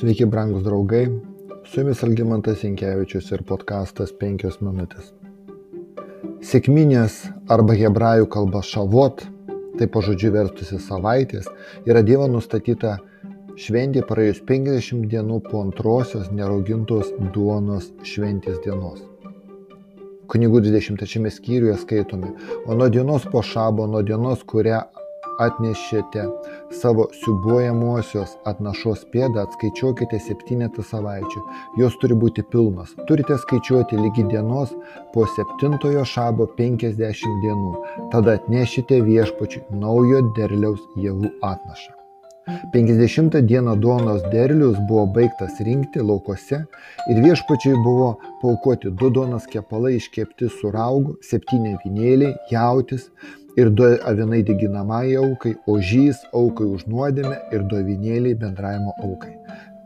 Sveiki, brangūs draugai. Su jumis Algimantas Inkevičius ir podkastas 5 minutės. Sėkminės arba hebrajų kalba šavot, tai po žodžiu vertusi savaitės, yra Dievo nustatyta šventė praėjus 50 dienų po antrosios neraugintos duonos šventės dienos. Kunigų 23 skyriuje skaitome, o nuo dienos po šabo, nuo dienos, kurią atnešėte savo siubuojamosios atnašos pėdą, atskaičiuokite septynetą savaičių. Jos turi būti pilnos. Turite skaičiuoti lygi dienos po septintojo šabo 50 dienų. Tada atnešite viešpačiui naujo derliaus javų atnašą. 50 dieną duonos derlius buvo baigtas rinkti laukose ir viešpačiai buvo paukoti du duonos kepalai iškepti su raugu, septyni vinėliai, jautis, ir du avinai deginamajai aukai, ožys aukai už nuodėmę ir du avinėliai bendravimo aukai.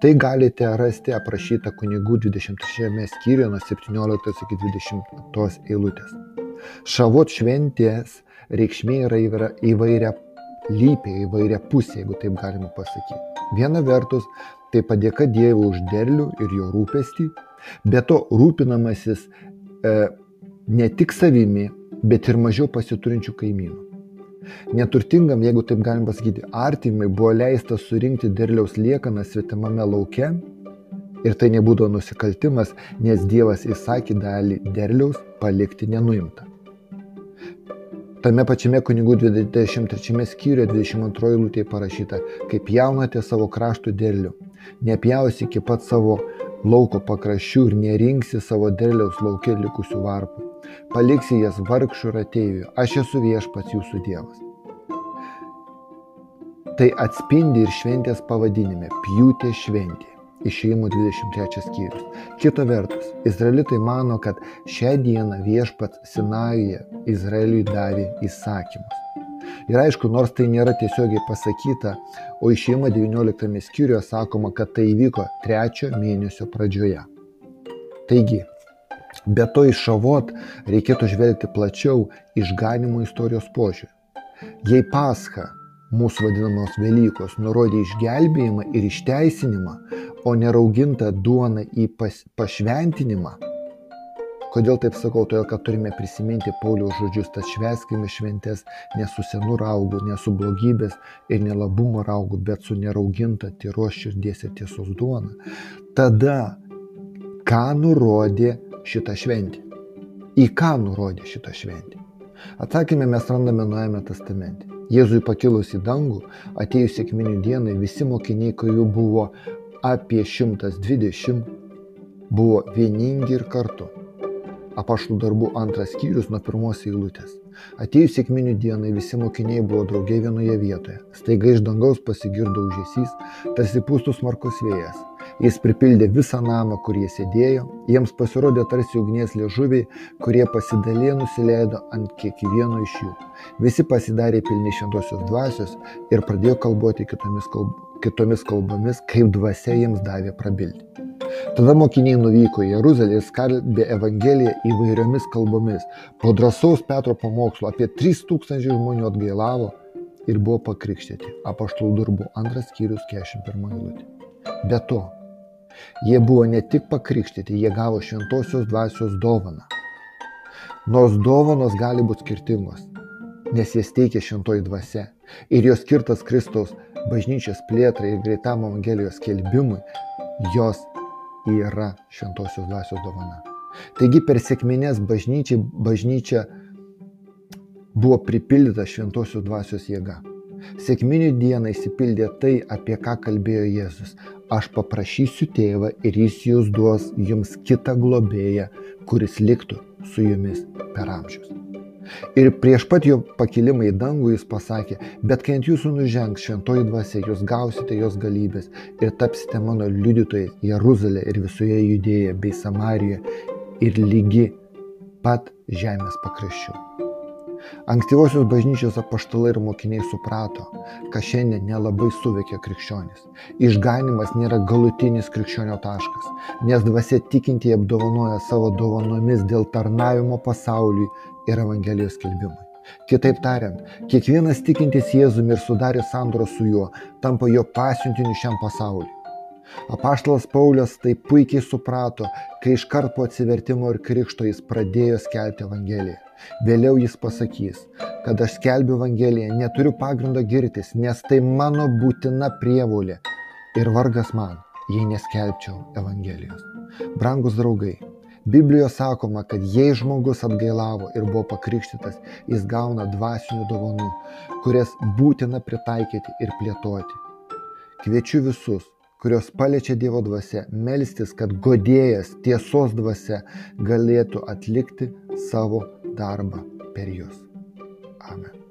Tai galite rasti aprašyta kunigų 23 skyriuje nuo 17 iki 20 eilutės. Šavot šventės reikšmė yra įvairia lypė, įvairia pusė, jeigu taip galima pasakyti. Viena vertus, tai padėka Dievui už derlių ir jo rūpestį, bet to rūpinamasis e, ne tik savimi, bet ir mažiau pasiturinčių kaimynų. Neturtingam, jeigu taip galim pasakyti, artimai buvo leista surinkti derliaus liekaną svetimame lauke ir tai nebūdavo nusikaltimas, nes Dievas įsakė dalį derliaus palikti nenuimtą. Tame pačiame kunigų 23 skyriuje 22 eilutėje parašyta, kaip jaunate savo kraštų derlių, nepjausi iki pat savo lauko pakraščių ir nerinksi savo derliaus laukia likusių varpų paliksi jas vargšų ir ateivių, aš esu viešpats jūsų Dievas. Tai atspindi ir šventės pavadinime - pjūtė šventė. Išėjimo 23 skyrius. Kita vertus, izraelitai mano, kad šią dieną viešpats Sinajuje Izraeliui davė įsakymus. Ir aišku, nors tai nėra tiesiogiai pasakyta, o išėjimo 19 skyriuje sakoma, kad tai įvyko trečio mėnesio pradžioje. Taigi, Be to iš šavot reikėtų žvelgti plačiau išganimo istorijos požiūrį. Jei pascha, mūsų vadinamos Velykos, nurodė išgelbėjimą ir išteisinimą, o nerauginta duona į pas, pašventinimą, Kodėl taip sakau? Todėl, kad turime prisiminti Pauliaus žodžius, tad šveskime šventės ne su senu raugu, ne su blogybės ir nelabumo raugu, bet su nerauginta tyros širdies ir tiesos duona. Tada, ką nurodė šitą šventę? Į ką nurodė šitą šventę? Atsakymę mes randame Nuojame testamente. Jėzui pakilus į dangų, atėjus sėkminių dienai, visi mokiniai, kurių buvo apie 120, buvo vieningi ir kartu. Apaštų darbų antras skyrius nuo pirmos eilutės. Atėjus sėkminių dienai visi mokiniai buvo draugiai vienoje vietoje. Staiga iš dangaus pasigirdo užėsys, tarsi pūstus markos vėjas. Jis pripildė visą namą, kur jie sėdėjo, jiems pasirodė tarsi ugnies liežuviai, kurie pasidalė nusileido ant kiekvieno iš jų. Visi pasidarė pilni šventosios dvasios ir pradėjo kalboti kitomis, kalb... kitomis kalbomis, kaip dvasia jiems davė prabilti. Tada mokiniai nuvyko į Jeruzalę ir skalbė Evangeliją įvairiomis kalbomis. Po drąsaus Petro pamokslo apie 3000 žmonių atgailavo ir buvo pakrikštyti. Apaštalų darbų antras skyrius 41 eilutė. Be to, Jie buvo ne tik pakrikštyti, jie gavo šventosios dvasios dovaną. Nors dovanos gali būti skirtingos, nes jas teikia šventoji dvasia ir jos skirtas Kristaus bažnyčios plėtrai ir greitam Evangelijos kelbimui, jos yra šventosios dvasios dovana. Taigi per sėkminės bažnyčia, bažnyčia buvo pripildyta šventosios dvasios jėga. Sėkminių dieną įsipildė tai, apie ką kalbėjo Jėzus. Aš paprašysiu tėvą ir jis jūs duos jums kitą globėją, kuris liktų su jumis per amžius. Ir prieš pat jo pakilimą į dangų jis pasakė, bet kai ant jūsų nužengs šventoji dvasia, jūs gausite jos galybės ir tapsite mano liudytojai Jeruzalė ir visoje judėje bei Samarijoje ir lygi pat žemės pakraščių. Ankstyvosios bažnyčios apaštalai ir mokiniai suprato, kad šiandien nelabai suveikia krikščionis. Išganimas nėra galutinis krikščionio taškas, nes dvasia tikinti apdovanoja savo dovanomis dėl tarnavimo pasauliui ir Evangelijos kelbimui. Kitaip tariant, kiekvienas tikintis Jėzumi ir sudarė sandorą su juo, tampa jo pasiuntiniu šiam pasauliu. Apaštalas Paulius tai puikiai suprato, kai iškart po atsivertimo ir krikšto jis pradėjo skelbti Evangeliją. Vėliau jis pasakys, kad aš skelbiu Evangeliją, neturiu pagrindo girtis, nes tai mano būtina prievolė. Ir vargas man, jei neskelbčiau Evangelijos. Brangus draugai, Biblijoje sakoma, kad jei žmogus atgailavo ir buvo pakrikštytas, jis gauna dvasinių dovanų, kurias būtina pritaikyti ir plėtoti. Kviečiu visus, kurios paliečia Dievo dvasia, melstis, kad godėjas tiesos dvasia galėtų atlikti savo darbą per jūs. Amen.